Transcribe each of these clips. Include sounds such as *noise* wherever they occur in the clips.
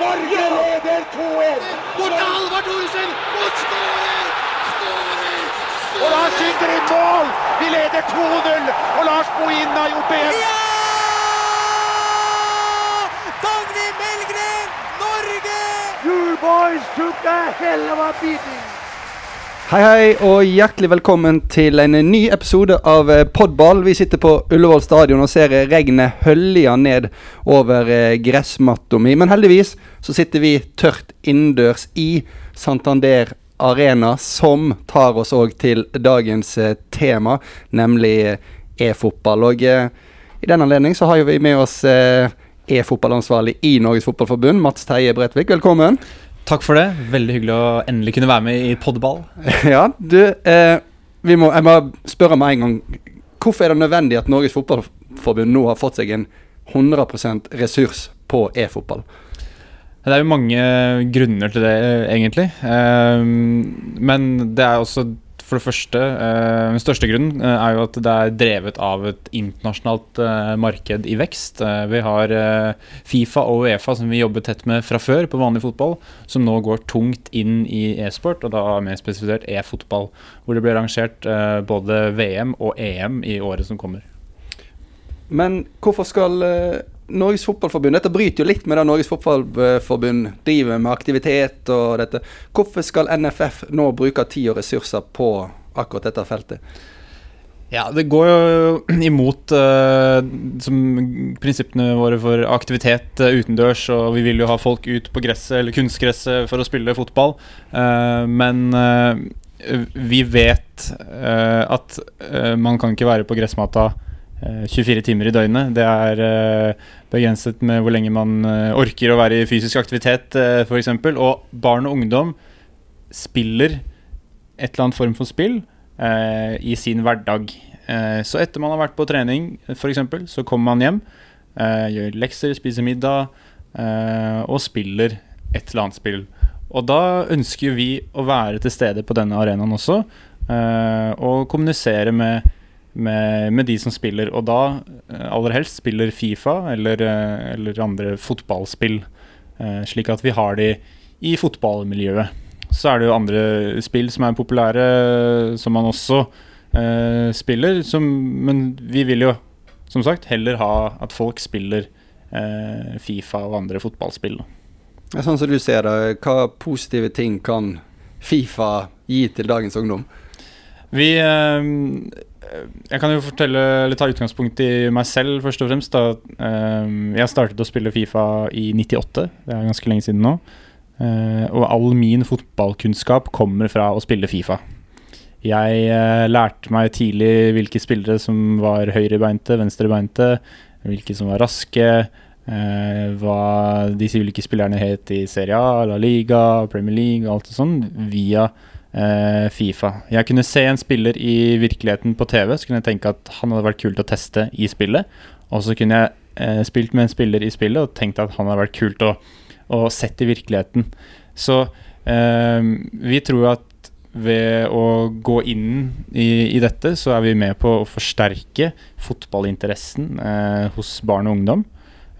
Norge leder 2-1! Bort til Halvard Thoresen! Og skårer! Skårer! Og Lars skyter inn mål! Vi leder 2-0! Og Lars Bohin har gjort det igjen! Dagny Melgren, Norge! You boys took a hell of a beating! Hei, hei, og hjertelig velkommen til en ny episode av eh, Podball. Vi sitter på Ullevål stadion og ser regnet hølja ned over eh, gressmatta mi. Men heldigvis så sitter vi tørt innendørs i Santander Arena, som tar oss òg til dagens eh, tema, nemlig e-fotball. Og i den anledning så har vi med oss e-fotballansvarlig i Norges Fotballforbund, Mats Teie Bredtvik. Velkommen. Takk for det. Veldig hyggelig å endelig kunne være med i podball. *laughs* Ja, du eh, vi må, Jeg må spørre med en gang. Hvorfor er det nødvendig at Norges Fotballforbund nå har fått seg en 100% ressurs på e-fotball? Det er jo mange grunner til det, egentlig. Eh, men det er også for det første eh, Den største grunnen eh, er jo at det er drevet av et internasjonalt eh, marked i vekst. Eh, vi har eh, Fifa og Uefa som vi jobber tett med fra før på vanlig fotball, som nå går tungt inn i e-sport, og da mer spesifisert e-fotball. Hvor det blir arrangert eh, både VM og EM i året som kommer. Men hvorfor skal eh, Norges Fotballforbund Dette bryter jo litt med det Norges Fotballforbund driver med aktivitet og dette. Hvorfor skal NFF nå bruke tid og ressurser på akkurat dette feltet? Ja, det går jo *clears throat* imot uh, prinsippene våre for aktivitet uh, utendørs, og vi vil jo ha folk ut på gresset eller kunstgresset for å spille fotball. uh, men vi vet at man kan ikke være på gressmata 24 timer i døgnet. Det er eh, begrenset med hvor lenge man eh, orker å være i fysisk aktivitet, f.eks. Og barn og ungdom spiller et eller annet form for spill eh, i sin hverdag. Eh, så etter man har vært på trening, f.eks., så kommer man hjem, eh, gjør lekser, spiser middag eh, og spiller et eller annet spill. Og da ønsker vi å være til stede på denne arenaen også, eh, og kommunisere med, med, med de som spiller. Og da eh, aller helst spiller Fifa eller, eh, eller andre fotballspill, eh, slik at vi har de i fotballmiljøet. Så er det jo andre spill som er populære, som man også eh, spiller. Som, men vi vil jo, som sagt, heller ha at folk spiller eh, Fifa og andre fotballspill. Sånn som du ser det, hva positive ting kan Fifa gi til dagens ungdom? Vi eh, Jeg kan jo fortelle eller ta utgangspunkt i meg selv, først og fremst. Da. Eh, jeg startet å spille Fifa i 98. Det er ganske lenge siden nå. Eh, og all min fotballkunnskap kommer fra å spille Fifa. Jeg eh, lærte meg tidlig hvilke spillere som var høyrebeinte, venstrebeinte, hvilke som var raske, eh, hva disse ulike spillerne het i Serie A, La Liga, Premier League og alt det sånn, via eh, Fifa. Jeg kunne se en spiller i virkeligheten på TV, så kunne jeg tenke at han hadde vært kult å teste i spillet. Og så kunne jeg eh, spilt med en spiller i spillet og tenkt at han hadde vært kult å, å sett i virkeligheten. Så eh, vi tror at ved å gå inn i, i dette, så er vi med på å forsterke fotballinteressen eh, hos barn og ungdom.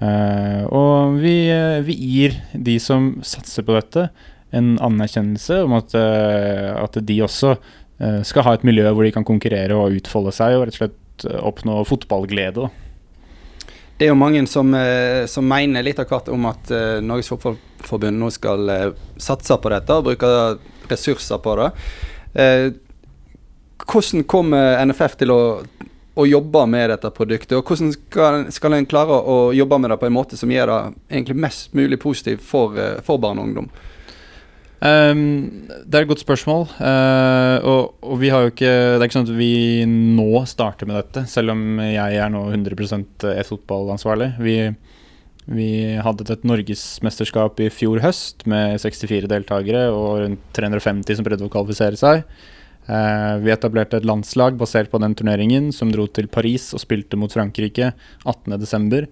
Eh, og vi, eh, vi gir de som satser på dette, en anerkjennelse om at, eh, at de også eh, skal ha et miljø hvor de kan konkurrere og utfolde seg og rett og slett eh, oppnå fotballglede. Det er jo mange som, som mener litt av hvert om at Norges Fotballforbund nå skal satse på dette og bruke ressurser på det. Hvordan kommer NFF til å, å jobbe med dette produktet, og hvordan skal, skal en klare å jobbe med det på en måte som gjør det egentlig mest mulig positivt for, for barn og ungdom? Ehm, det er et godt spørsmål. Uh, og, og vi har jo ikke Det er ikke sånn at vi nå starter med dette, selv om jeg er nå 100 e-fotballansvarlig. Vi, vi hadde et norgesmesterskap i fjor høst med 64 deltakere og rundt 350 som prøvde å kvalifisere seg. Uh, vi etablerte et landslag basert på den turneringen, som dro til Paris og spilte mot Frankrike 18.12.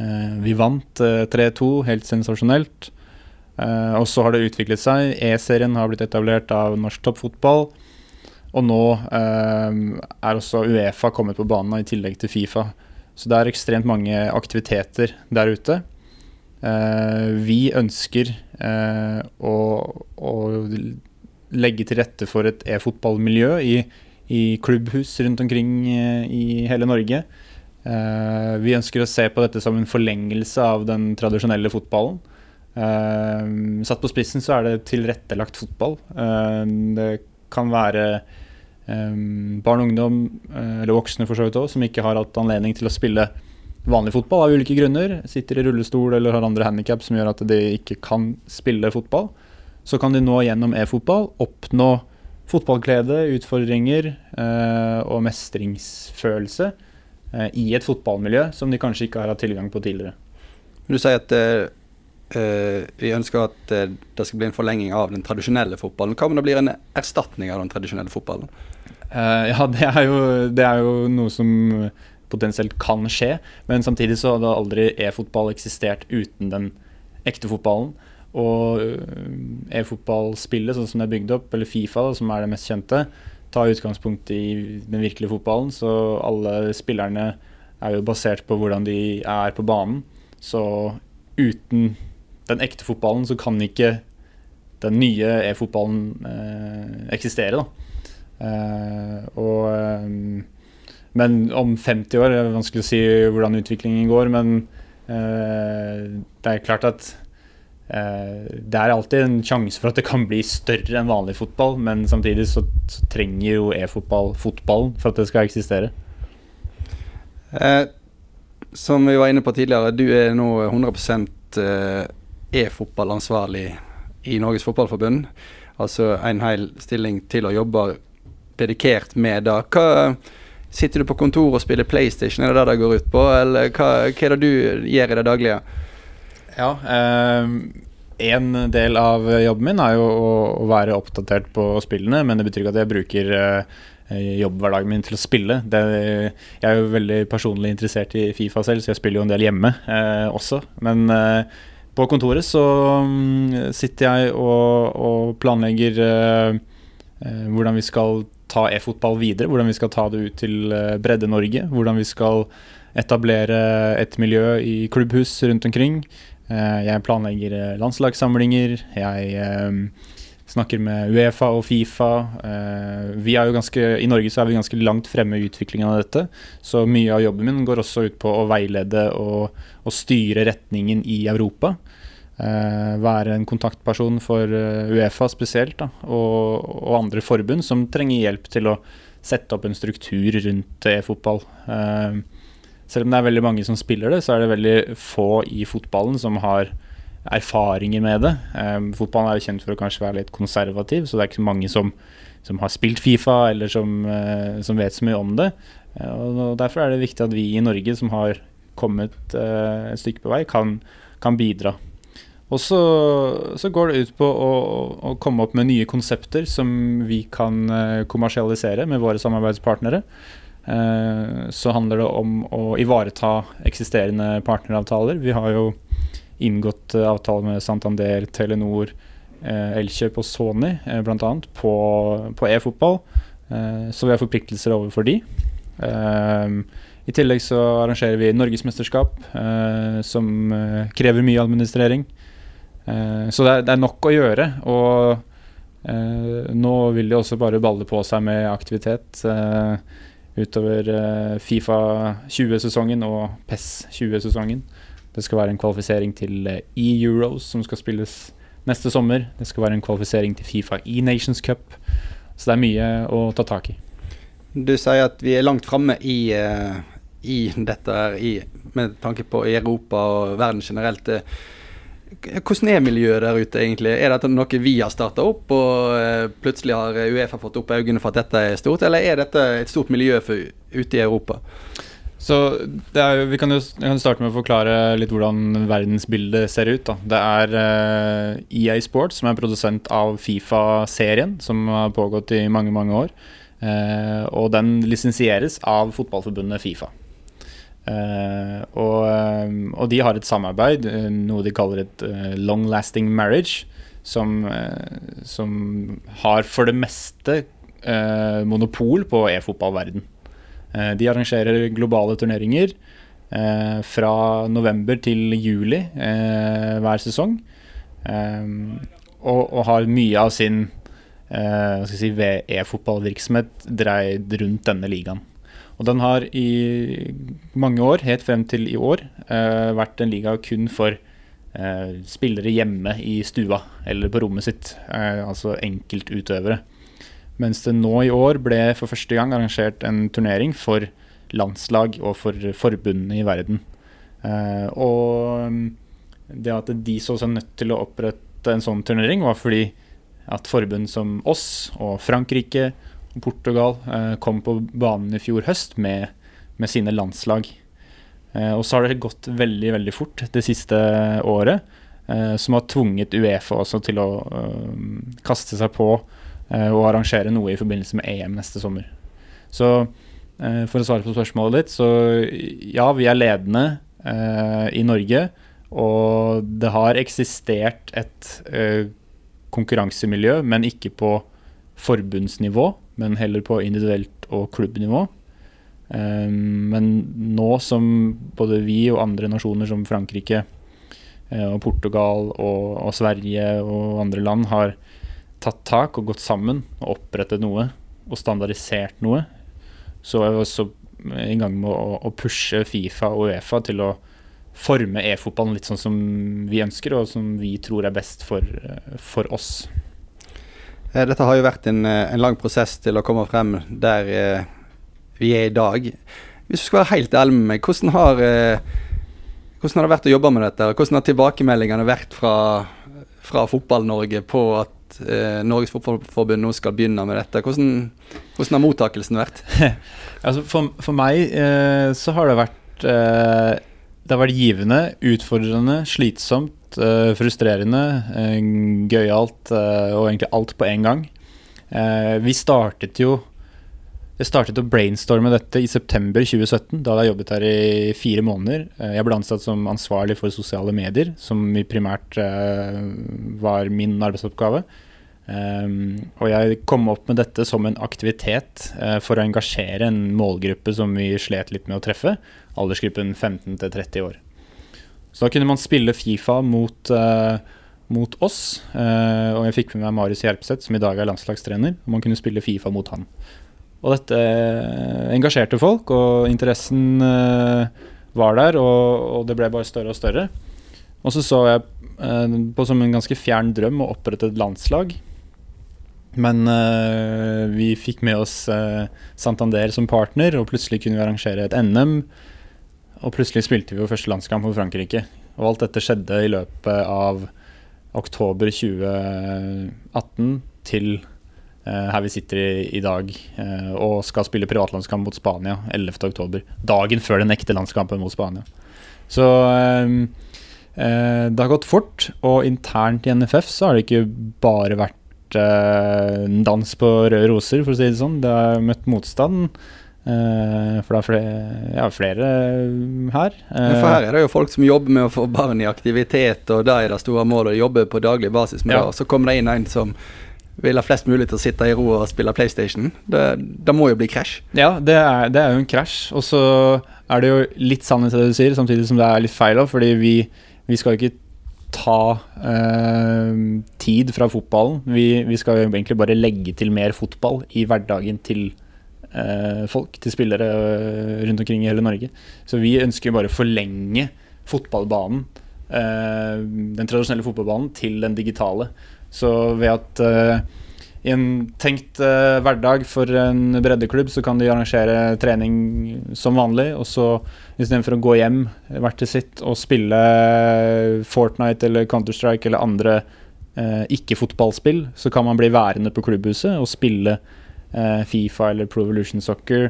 Uh, vi vant uh, 3-2, helt sensasjonelt. Eh, og så har det utviklet seg. E-serien har blitt etablert av norsk toppfotball. Og nå eh, er også Uefa kommet på banen, i tillegg til Fifa. Så det er ekstremt mange aktiviteter der ute. Eh, vi ønsker å, å legge til rette for et e-fotballmiljø i, i klubbhus rundt omkring i hele Norge. Vi ønsker å se på dette som en forlengelse av den tradisjonelle fotballen. Eh, satt på spissen så er det tilrettelagt fotball. Uh, det kan være um, barn og ungdom, uh, eller voksne for så vidt òg, som ikke har hatt anledning til å spille vanlig fotball av ulike grunner. Sitter i rullestol eller har andre handikap som gjør at de ikke kan spille fotball. Så kan de nå gjennom e-fotball oppnå fotballglede, utfordringer eh, og mestringsfølelse eh, i et fotballmiljø som de kanskje ikke har hatt tilgang på tidligere. Du sier at eh, vi ønsker at uh, det skal bli en forlenging av den tradisjonelle fotballen. Hva om det blir en erstatning av den tradisjonelle fotballen? Uh, ja, det er, jo, det er jo noe som potensielt kan skje, men samtidig så hadde aldri e-fotball eksistert uten den ekte fotballen. Og e-fotballspillet, sånn som det er bygd opp, eller Fifa, da, som er det mest kjente, tar utgangspunkt i den virkelige fotballen. Så alle spillerne er jo basert på hvordan de er på banen. Så uten den ekte fotballen så kan ikke den nye e-fotballen eh, eksistere. Eh, og eh, men om 50 år det er vanskelig å si hvordan utviklingen går. Men eh, det er klart at eh, det er alltid en sjanse for at det kan bli større enn vanlig fotball. Men samtidig så, så trenger jo e-fotball fotballen for at det skal eksistere. Eh, som vi var inne på tidligere, du er nå 100 eh, e-fotballansvarlig i Norges Fotballforbund. Altså en hel stilling til å jobbe dedikert med det. Hva Sitter du på kontoret og spiller PlayStation, er det det det går ut på? Eller hva, hva er det du gjør i det daglige? Ja, eh, en del av jobben min er jo å, å, være oppdatert på spillene, men det betyr ikke at jeg bruker eh, jobbhverdagen min til å spille. Det, jeg er jo veldig personlig interessert i Fifa selv, så jeg spiller jo en del hjemme eh, også. Men eh, på kontoret så um, sitter jeg og, og planlegger eh, eh, hvordan vi skal ta e-fotball videre, hvordan vi skal ta det ut til eh, Bredde-Norge. Hvordan vi skal etablere et miljø i klubbhus rundt omkring. Eh, jeg planlegger landslagssamlinger. Jeg snakker med Uefa og Fifa. Vi er jo ganske, I Norge så er vi ganske langt fremme i utviklingen av dette. Så mye av jobben min går også ut på å veilede og, og styre retningen i Europa. Uh, være en kontaktperson for uh, Uefa spesielt, da, og, og, andre forbund som trenger hjelp til å sette opp en struktur rundt e-fotball. Selv om det er veldig mange som spiller det, så er det veldig få i fotballen som har erfaringer med det. fotballen er jo kjent for å kanskje være litt konservativ, så det er ikke så mange som, som har spilt Fifa eller som, som, vet så mye om det. og Derfor er det viktig at vi i Norge, som har kommet et stykke på vei, kan, kan bidra. Og så, så, går det ut på å, å, komme opp med nye konsepter som vi kan uh, kommersialisere med våre samarbeidspartnere. Uh, så handler det om å ivareta eksisterende partneravtaler. Vi har jo inngått uh, avtale med Santander, Telenor, Elkjøp og Sony eh, bl.a. på, på e-fotball. så vi har forpliktelser overfor de. I tillegg så arrangerer vi norgesmesterskap, som krever mye administrering. Eh, så det er, det er, nok å gjøre. Og eh, nå vil de også bare balle på seg med aktivitet eh, utover Fifa 20-sesongen og PES 20-sesongen. Det skal være en kvalifisering til E-Euros som skal spilles neste sommer. Det skal være en kvalifisering til Fifa E-Nations Cup. Så det er mye å ta tak i. Du sier at vi er langt framme i, i dette i, med tanke på Europa og verden generelt. Hvordan er miljøet der ute, egentlig? Er dette noe vi har starta opp, og eh, plutselig har Uefa fått opp øynene for at dette er stort, eller er dette et stort miljø for, ute i Europa? Så er, Vi kan jo kan starte med å forklare litt hvordan verdensbildet ser ut. Da. Det er uh, eh, EA Sports som er produsent av Fifa-serien, som har pågått i mange mange år. Uh, og den lisensieres av fotballforbundet Fifa. Uh, og, eh, og, de har et samarbeid, eh, noe de kaller et uh, long lasting marriage, som, uh, som, har for det meste monopol på e-fotballverden. De arrangerer globale turneringer eh, fra november til juli eh, hver sesong. Eh, og, og, har mye av sin eh, si, VE-fotballvirksomhet dreid rundt denne ligaen. Og den har i mange år, helt frem til i år, eh, vært en liga kun for eh, spillere hjemme i stua eller på rommet sitt, eh, altså enkeltutøvere. Mens det nå i år ble for første gang arrangert en turnering for landslag og for forbundene i verden. Eh, og det at de så seg nødt til å opprette en sånn turnering, var fordi at forbund som oss og Frankrike og Portugal eh, kom på banen i fjor høst med, med sine landslag. Eh, og så har det gått veldig veldig fort det siste året, som har tvunget Uefa også til å kaste seg på og arrangere noe i forbindelse med EM neste sommer. Så eh, for å svare på spørsmålet ditt, så ja, vi er ledende i Norge. Og det har eksistert et konkurransemiljø, men ikke på forbundsnivå, men heller på individuelt og klubbnivå. Men nå som både vi og andre nasjoner som Frankrike og Portugal og, og, Sverige og andre land har tatt tak og gått sammen og opprettet noe og standardisert noe, så er vi også i gang med å, å pushe Fifa og Uefa til å forme e-fotballen litt sånn som vi ønsker, og som vi tror er best for, for oss. Eh, dette har jo vært en, en, lang prosess til å komme frem der vi er i dag. Hvis du skal være helt ærlig med meg, hvordan har, eh, hvordan har det vært å jobbe med dette? Hvordan har tilbakemeldingene vært fra, fra Fotball-Norge på at eh, Norges Fotballforbund nå skal begynne med dette? Hvordan, hvordan har mottakelsen vært? *laughs* altså for, for, meg eh, så har det vært eh, Det har vært givende, utfordrende, slitsomt, eh, frustrerende, eh, gøyalt og egentlig alt på en gang. vi startet jo jeg startet å brainstorme dette i september 2017. Da hadde jeg jobbet her i fire måneder. Eh, jeg ble ansatt som ansvarlig for sosiale medier, som primært uh, var min arbeidsoppgave. Um, og jeg kom opp med dette som en aktivitet uh, for å engasjere en målgruppe som vi slet litt med å treffe. Aldersgruppen 15 til 30 år. Så da kunne man spille Fifa mot, mot oss. og jeg fikk med meg Marius Hjelpseth, som i dag er landslagstrener. Og man kunne spille Fifa mot han. Og dette eh, engasjerte folk, og interessen eh, var der, og, og, det ble bare større og større. Og så så jeg eh, på som en ganske fjern drøm å opprette et landslag. Men uh, vi fikk med oss uh, Santander som partner, og plutselig kunne vi arrangere et NM. Og plutselig spilte vi jo første landskamp for Frankrike. Og alt dette skjedde i løpet av oktober 2018 til Eh, her vi sitter i, i dag eh, og skal spille privatlandskamp mot Spania 11.10. Dagen før den ekte landskampen mot Spania. Så eh, det har gått fort, og internt i NFF så har det ikke bare vært en dans på røde roser, for å si det sånn. Det har møtt motstand. For det er flere, ja, flere her. For her er det jo folk som jobber med å få barn i aktivitet, og da er det store målet å jobbe på daglig basis med ja. det. Og så kommer det inn en som vil ha flest mulig til å sitte i ro og spille PlayStation. Det, det må jo bli krasj. Ja, det er, det er, jo en krasj. Og så er det jo litt sannhet det du sier, samtidig som det er litt feil òg. Fordi vi, vi, skal jo ikke ta eh, tid fra fotballen. Vi, vi, skal jo egentlig bare legge til mer fotball i hverdagen til eh, folk, til spillere eh, rundt omkring i hele Norge. Så vi ønsker jo bare å forlenge fotballbanen, eh, den tradisjonelle fotballbanen, til den digitale. Så ved at uh, i en tenkt uh, hverdag for en breddeklubb, så kan de arrangere trening som vanlig, og så istedenfor å gå hjem hvert til sitt og spille Fortnite eller Counter-Strike eller andre uh, ikke-fotballspill, så kan man bli værende på klubbhuset og spille Fifa eller Pro Evolution Soccer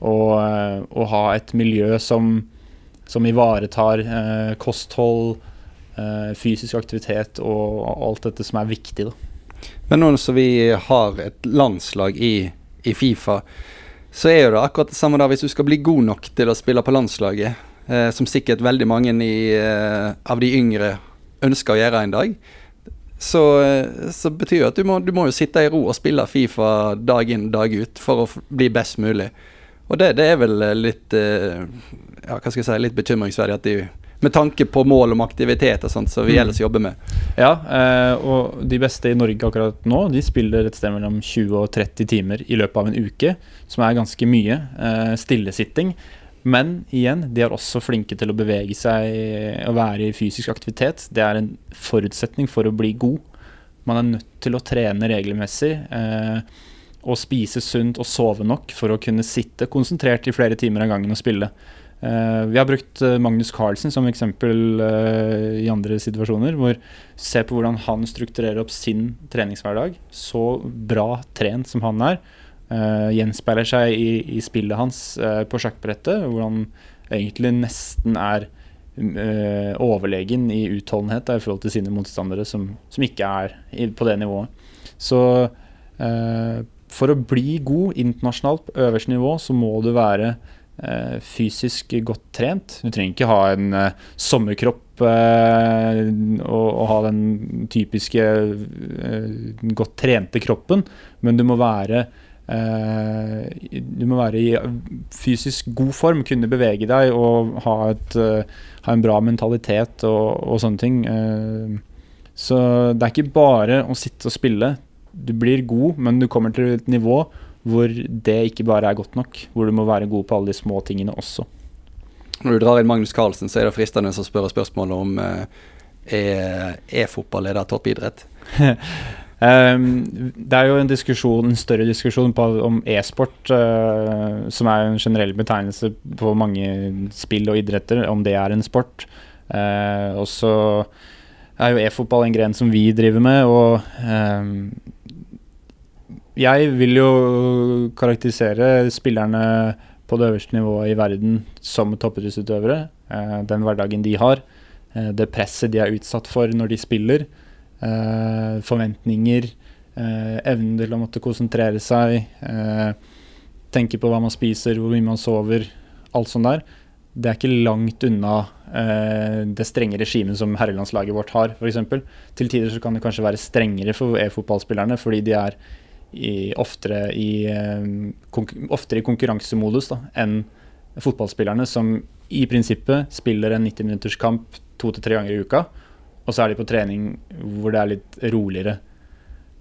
og, og, ha et miljø som, som ivaretar kosthold Eh, fysisk aktivitet og alt dette som er viktig. Da. Men nå som vi har et landslag i, i, Fifa, så er jo det akkurat det samme da hvis du skal bli god nok til å spille på landslaget, eh, som sikkert veldig mange i, eh, av de yngre ønsker å gjøre en dag. Så, eh, så betyr det at du må, du må jo sitte i ro og spille Fifa dag inn dag ut for å bli best mulig. Og det, det er vel eh, litt eh, ja, hva skal jeg si, litt bekymringsverdig at de med tanke på mål om aktivitet og sånt som vi Mm. ellers jobber med. Ja, eh, og de beste i Norge akkurat nå, de spiller et sted mellom 20 og 30 timer i løpet av en uke, som er ganske mye eh, stillesitting. Men igjen, de er også flinke til å bevege seg og være i fysisk aktivitet. Det er en forutsetning for å bli god. Man er nødt til å trene regelmessig eh, og spise sunt og sove nok for å kunne sitte konsentrert i flere timer av gangen og spille. Eh, vi har brukt eh, Magnus Carlsen som eksempel eh, i andre situasjoner. hvor Se på hvordan han strukturerer opp sin treningshverdag. Så bra trent som han er. Gjenspeiler seg i, i spillet hans på sjakkbrettet. Hvor han egentlig nesten er overlegen i utholdenhet da, i forhold til sine motstandere, som, som ikke er på det nivået. Så for å bli god internasjonalt på øverste nivå, så må du være fysisk godt trent. Du trenger ikke ha en eh, sommerkropp eh, og, ha den typiske eh, godt trente kroppen, men du må være eh, du må være i fysisk god form, kunne bevege deg og ha, et, eh, ha en bra mentalitet og, og sånne ting. Eh, så det er ikke bare å sitte og spille. Du blir god, men du kommer til et nivå hvor det ikke bare er godt nok. Hvor du må være god på alle de små tingene også. Når du drar inn Magnus Carlsen, så er det fristende å spørre spørsmålet om eh, er e-fotball er det toppidrett? Um, *laughs* det er jo en diskusjon, en større diskusjon på, om e-sport, uh, som er en generell betegnelse på mange spill og idretter, om det er en sport. Uh, og så er jo e-fotball en gren som vi driver med, og um, jeg vil jo karakterisere spillerne på det øverste nivået i verden som toppidrettsutøvere. Uh, den hverdagen de har, det presset de er utsatt for når de spiller. Uh, forventninger, evnen til å måtte konsentrere seg, tenke på hva man spiser, hvor mye man sover, alt sånt der. Det er ikke langt unna det strenge regimet som herrelandslaget vårt har, f.eks. Til tider så kan det kanskje være strengere for e-fotballspillerne, fordi de er i, oftere, i, oftere i konkurransemodus da, enn fotballspillerne, som i prinsippet spiller en 90 minutters kamp to til tre ganger i uka og så er de på trening hvor det er litt roligere.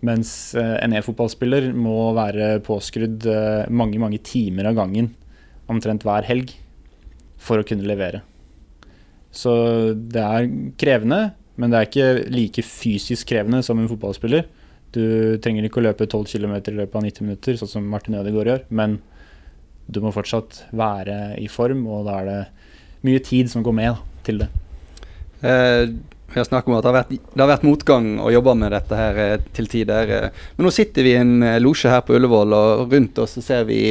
Mens en e-fotballspiller må være påskrudd mange, mange timer av gangen, omtrent hver helg, for å kunne levere. Så det er krevende, men det er ikke like fysisk krevende som en fotballspiller. Du trenger ikke å løpe 12 km i løpet av 90 minutter, sånn som Martin Ødegaard gjør, men du må fortsatt være i form, og da er det mye tid som går med da, til det. Eh, har snakket om at det har, vært, det har vært motgang å jobbe med dette her eh, til tider. Men nå sitter vi i en eh, losje her på Ullevål, og rundt oss ser vi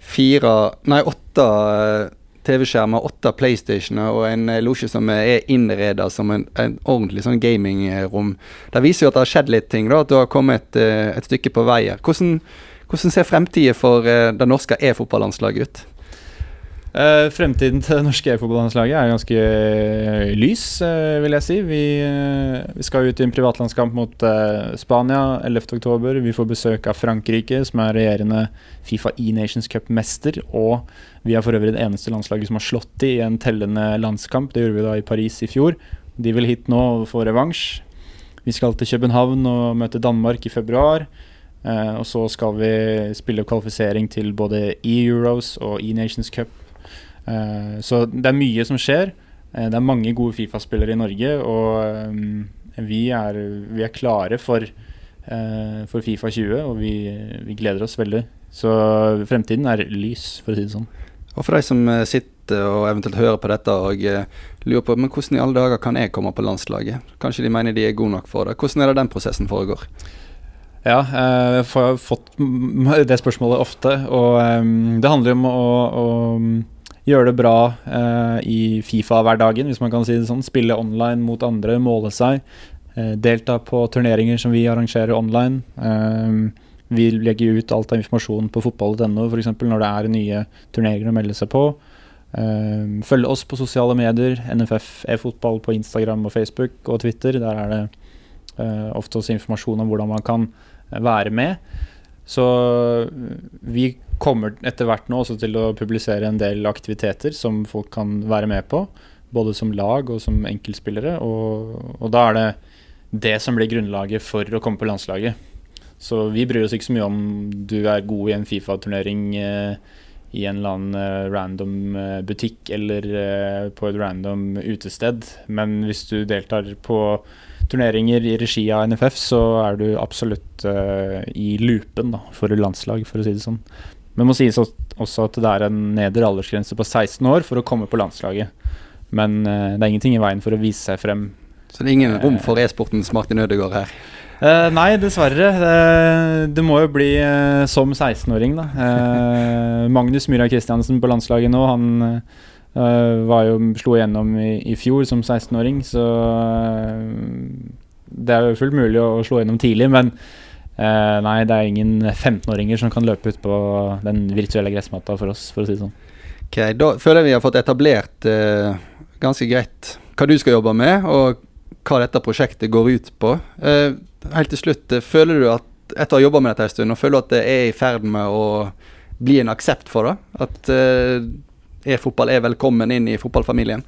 fire, nei åtte eh, TV-skjermer, åtte PlayStationer og en eh, losje som er innreda som en, en ordentlig sånn gamingrom. Det viser jo at det har skjedd litt ting, da, at du har kommet eh, et stykke på vei her. Hvordan, hvordan ser fremtiden for eh, det norske e-fotballandslaget ut? Uh, fremtiden til det norske e-fotballandslaget er ganske uh, lys, uh, vil jeg si. Vi, vi, skal ut i en privatlandskamp mot Spania 11.10. Vi får besøk av Frankrike, som er regjerende Fifa E-Nations Cup-mester. Og vi er for øvrig det eneste landslaget som har slått de i en tellende landskamp. Det gjorde vi da i Paris i fjor. De vil hit nå og få revansj. Vi skal til København og møte Danmark i februar. og så skal vi spille kvalifisering til både E-Euros og E-Nations Cup så det er mye som skjer. Uh, det er mange gode Fifa-spillere i Norge, og um, vi, er, vi, er, klare for, for Fifa 20, og vi, vi, gleder oss veldig. Så fremtiden er lys, for å si det sånn. Og for de som sitter og eventuelt hører på dette og lurer på men hvordan i alle dager kan jeg komme på landslaget? Kanskje de mener de er gode nok for det. Hvordan er det den prosessen foregår? Ja, jeg har fått det spørsmålet ofte, og det handler om å, å gjøre det bra eh, i Fifa-hverdagen, hvis man kan si det sånn. Spille online mot andre, måle seg. Eh, delta på turneringer som vi arrangerer online. Eh, vi legger ut alt av informasjon på fotball.no f.eks. når det er nye turneringer å melde seg på. Uh, følg oss på sosiale medier. NFF e-fotball på Instagram og Facebook og Twitter. Der er det uh, ofte også informasjon om hvordan man kan være med. Så vi kommer etter hvert nå også til å publisere en del aktiviteter som folk kan være med på. Både som lag og som enkeltspillere. Og, og da er det det som blir grunnlaget for å komme på landslaget. Så vi bryr oss ikke så mye om du er god i en Fifa-turnering eh, i en eller annen eh, random eh, butikk eller eh, på et random utested. Men hvis du deltar på turneringer i regi av NFF, så er du absolutt eh, i loopen da, for landslag, for å si det sånn. Men må sies også at det er en nedre aldersgrense på 16 år for å komme på landslaget. Men eh, det er ingenting i veien for å vise seg frem. Så det er ingen rom for e-sportens Martin Ødegaard her? Uh, nei, dessverre. Uh, det må jo bli eh, som 16-åring, da. Eh, *laughs* Magnus Myhra Kristiansen på landslaget nå, han eh, var jo, slo igjennom i, i fjor som 16-åring, så eh, det er jo fullt mulig å slå gjennom tidlig, men eh, nei, det er ingen 15-åringer som kan løpe ut på den virtuelle gressmatta for oss, for å si det sånn. Ok, Da føler jeg vi har fått etablert uh, ganske greit hva du skal jobbe med, og hva dette prosjektet går ut på. Uh, helt til slutt, føler du at etter å ha jobba med dette en stund, og føler du at det er i ferd med å bli en aksept for det? At e-fotball er velkommen inn i fotballfamilien?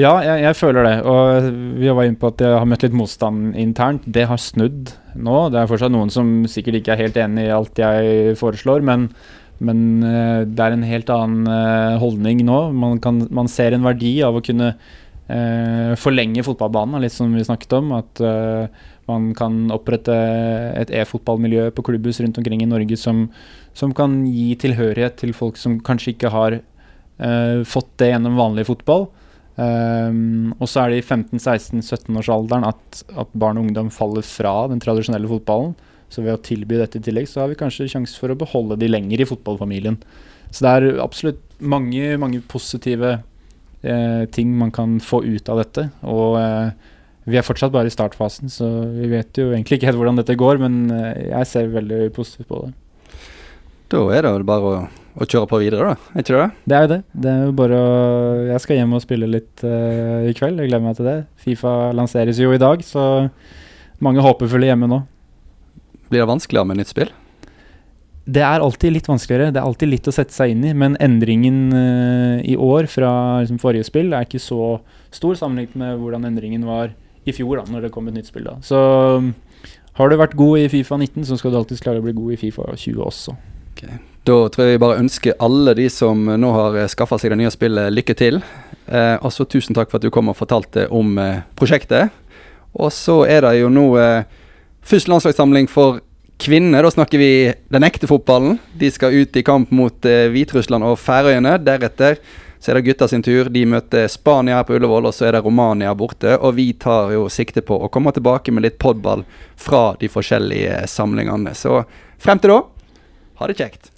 Ja, jeg, jeg føler det. Og vi var inne på at jeg har møtt litt motstand internt. Det har snudd nå. Det er fortsatt noen som sikkert ikke er helt enig i alt jeg foreslår, men, men eh, det er en helt annen eh, holdning nå. Man, kan, man ser en verdi av å kunne eh, forlenge fotballbanen, litt som vi snakket om. At eh, man kan opprette et e-fotballmiljø på klubbhus rundt omkring i Norge som, som kan gi tilhørighet til folk som kanskje ikke har eh, fått det gjennom vanlig fotball. Um, og så er det i 15-16-17-årsalderen at, at barn og ungdom faller fra den tradisjonelle fotballen. Så ved å tilby dette i tillegg, så har vi kanskje sjanse for å beholde de lenger i fotballfamilien. Så det er absolutt mange, mange positive eh, ting man kan få ut av dette. Og eh, vi er fortsatt bare i startfasen, så vi vet jo egentlig ikke helt hvordan dette går, men eh, jeg ser veldig positivt på det. Da er det vel bare å, å kjøre på videre, da. Er ikke det? Det er jo det. Det er jo bare å Jeg skal hjem og spille litt uh, i kveld. Jeg gleder meg til det. Fifa lanseres jo i dag, så mange håpefulle hjemme nå. Blir det vanskeligere med nytt spill? Det er alltid litt vanskeligere. Det er alltid litt å sette seg inn i. Men endringen uh, i år fra liksom, forrige spill er ikke så stor sammenlignet med hvordan endringen var i fjor, da når det kom et nytt spill. da. Så um, har du vært god i Fifa 19, så skal du alltid klare å bli god i Fifa 20 også. Da tror jeg vi bare ønsker alle de som nå har skaffa seg det nye spillet, lykke til. Eh, og så tusen takk for at du kom og fortalte om eh, prosjektet. Og så er det jo nå eh, først landslagssamling for kvinner. Da snakker vi den ekte fotballen. De skal ut i kamp mot eh, Hviterussland og Færøyene. Deretter så er det gutta sin tur. De møter Spania her på Ullevål, og så er det Romania borte. Og vi tar jo sikte på å komme tilbake med litt podball fra de forskjellige samlingene. Så frem til da, ha det kjekt.